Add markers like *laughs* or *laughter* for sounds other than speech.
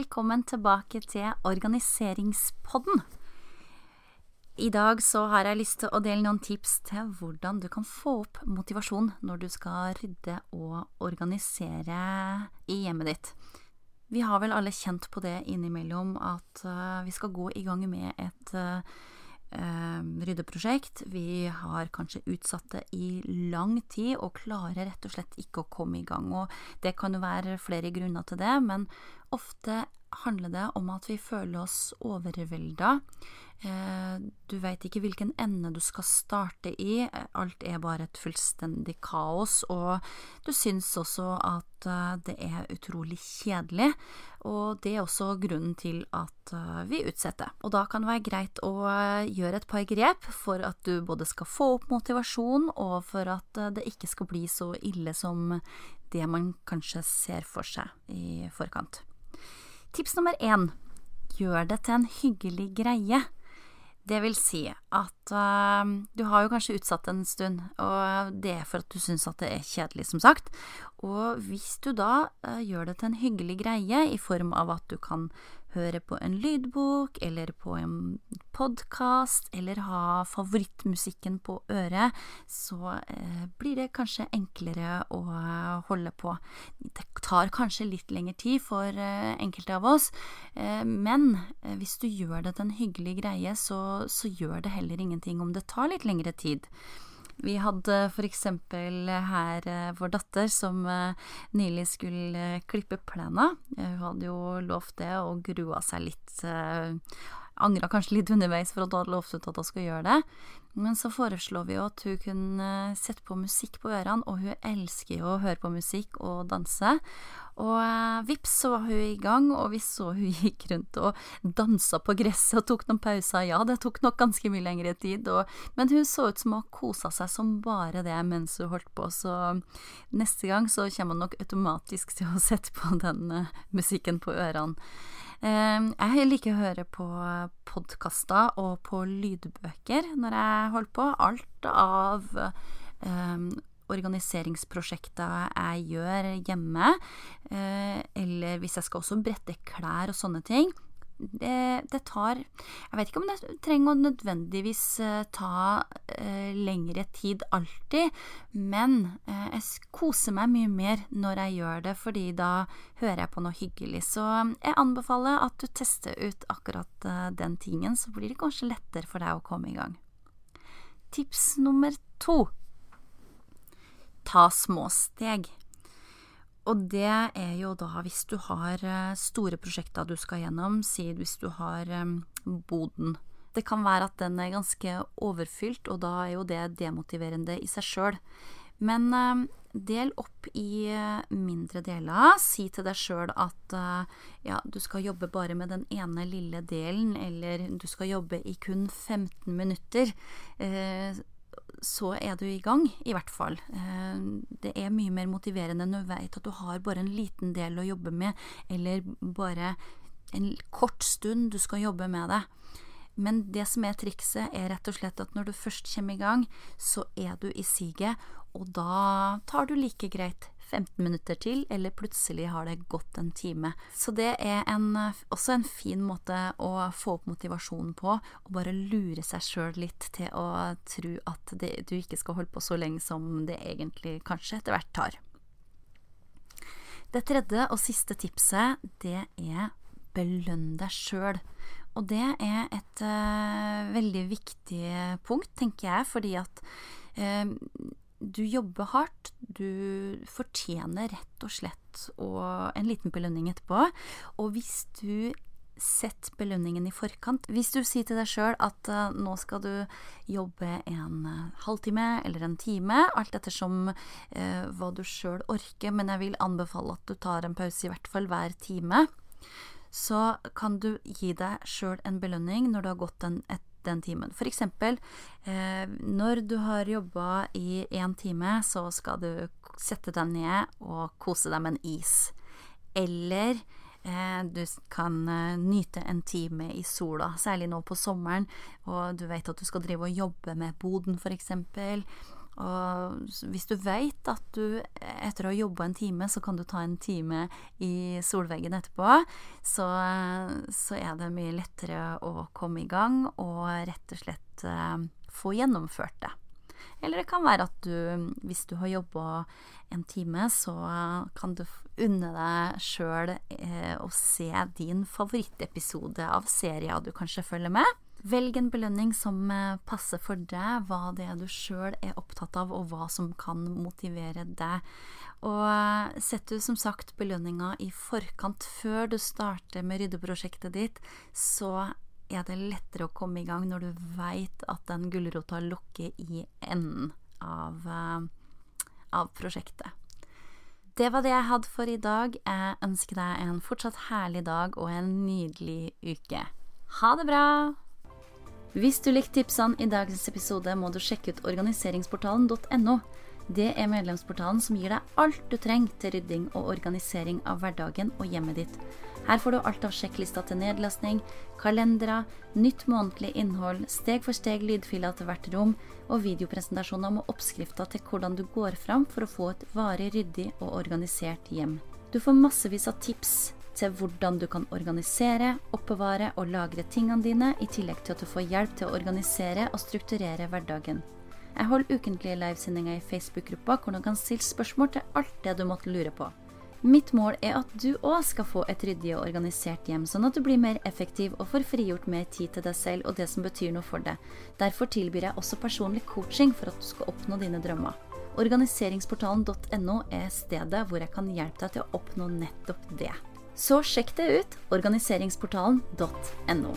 velkommen tilbake til Organiseringspodden. I dag så har jeg lyst til å dele noen tips til hvordan du kan få opp motivasjon når du skal rydde og organisere i hjemmet ditt. Vi har vel alle kjent på det innimellom at uh, vi skal gå i gang med et uh, ryddeprosjekt. Vi har kanskje utsatt det i lang tid og klarer rett og slett ikke å komme i gang. Og det kan jo være flere grunner til det, men ofte handler det om at vi føler oss overvelda. Eh, du veit ikke hvilken ende du skal starte i, alt er bare et fullstendig kaos, og du syns også at eh, det er utrolig kjedelig, og det er også grunnen til at eh, vi utsetter. Og da kan det være greit å gjøre et par grep for at du både skal få opp motivasjon, og for at det ikke skal bli så ille som det man kanskje ser for seg i forkant. Tips nummer én gjør det til en hyggelig greie. Det vil si at uh, du har jo kanskje utsatt en stund, og det er for at du syns at det er kjedelig, som sagt. Og hvis du da uh, gjør det til en hyggelig greie i form av at du kan høre på en lydbok eller på en podkast eller ha favorittmusikken på øret, så uh, blir det kanskje enklere å holde på. Det tar kanskje litt lengre tid for enkelte av oss, men hvis du gjør det til en hyggelig greie, så, så gjør det heller ingenting om det tar litt lengre tid. Vi hadde for eksempel her eh, vår datter som eh, nylig skulle klippe plena. Hun hadde jo lovt det og grua seg litt. Eh, Angra kanskje litt underveis for at hun hadde lovt at hun skulle gjøre det. Men så foreslår vi jo at hun kunne sette på musikk på ørene, og hun elsker jo å høre på musikk og danse. Og eh, vips, så var hun i gang, og vi så hun *laughs* gikk rundt og dansa på gresset og tok noen pauser. Ja, det tok nok ganske mye lengre tid, og, men hun så ut som hun kosa seg som bare det mens hun holdt på, så neste gang så kommer hun nok automatisk til å sette på den eh, musikken på ørene. Uh, jeg liker å høre på podkaster og på lydbøker når jeg holder på. Alt av um, organiseringsprosjekter jeg gjør hjemme, eh, eller hvis jeg skal også brette klær og sånne ting. Det, det, tar Jeg vet ikke om det trenger å nødvendigvis uh, ta eh, lengre tid alltid, men eh, jeg koser meg mye mer når jeg gjør det, fordi da hører jeg på noe hyggelig. Så jeg anbefaler at du tester ut akkurat den tingen, så blir det kanskje lettere for deg å komme i gang. Tips nummer to ta små steg. Og det er jo da hvis du har eh, store prosjekter du skal gjennom, si hvis du har um, boden. Det kan være at den er ganske overfylt, og da er jo det demotiverende i seg sjøl. Men um, del opp i mindre deler. Si til deg sjøl at ja, du skal jobbe bare med den ene lille delen, eller du skal jobbe i kun 15 minutter. Uh, så er du i gang, i hvert fall. Eh, det er mye mer motiverende når du vet at du har bare en liten del å jobbe med, eller bare en kort stund du skal jobbe med det. Men det som er trikset, er rett og slett at når du først kommer i gang, så er du i siget, og da tar du like greit 15 minutter til, eller plutselig har det gått en time. Så det er en, også en fin måte å få opp motivasjonen på, og bare lure seg sjøl litt til å tro at det, du ikke skal holde på så lenge som det egentlig kanskje etter hvert tar. Det tredje og siste tipset, det er belønn deg sjøl. Og det er et uh, veldig viktig punkt, tenker jeg, fordi at uh, du jobber hardt, du fortjener rett og slett en liten belønning etterpå. Og hvis du setter belønningen i forkant Hvis du sier til deg sjøl at uh, nå skal du jobbe en uh, halvtime eller en time, alt ettersom uh, hva du sjøl orker, men jeg vil anbefale at du tar en pause i hvert fall hver time, så kan du gi deg sjøl en belønning når du har gått en, et den timen. For eksempel, eh, når du har jobba i én time, så skal du sette deg ned og kose deg med en is. Eller eh, du kan eh, nyte en time i sola, særlig nå på sommeren, og du vet at du skal drive og jobbe med boden, for eksempel. Og hvis du veit at du etter å ha jobba en time, så kan du ta en time i solveggen etterpå, så, så er det mye lettere å komme i gang og rett og slett uh, få gjennomført det. Eller det kan være at du, hvis du har jobba en time, så kan du unne deg sjøl eh, å se din favorittepisode av serien du kanskje følger med. Velg en belønning som eh, passer for deg, hva det er du sjøl er opptatt av, og hva som kan motivere deg. Og eh, setter du som sagt belønninga i forkant før du starter med ryddeprosjektet ditt, så er det lettere å komme i gang når du veit at den gulrota lukker i enden av, uh, av prosjektet. Det var det jeg hadde for i dag. Jeg ønsker deg en fortsatt herlig dag og en nydelig uke. Ha det bra! Hvis du likte tipsene i dagens episode, må du sjekke ut organiseringsportalen.no. Det er medlemsportalen som gir deg alt du trenger til rydding og organisering av hverdagen og hjemmet ditt. Her får du alt av sjekklister til nedlastning, kalendere, nytt månedlig innhold, steg for steg lydfiler til hvert rom og videopresentasjoner med oppskrifter til hvordan du går fram for å få et varig ryddig og organisert hjem. Du får massevis av tips til hvordan du kan organisere, oppbevare og lagre tingene dine, i tillegg til at du får hjelp til å organisere og strukturere hverdagen. Jeg holder ukentlige livesendinger i Facebook-gruppa hvor du kan stille spørsmål til alt det du måtte lure på. Mitt mål er at du òg skal få et ryddig og organisert hjem, sånn at du blir mer effektiv og får frigjort mer tid til deg selv og det som betyr noe for deg. Derfor tilbyr jeg også personlig coaching for at du skal oppnå dine drømmer. Organiseringsportalen.no er stedet hvor jeg kan hjelpe deg til å oppnå nettopp det. Så sjekk det ut organiseringsportalen.no.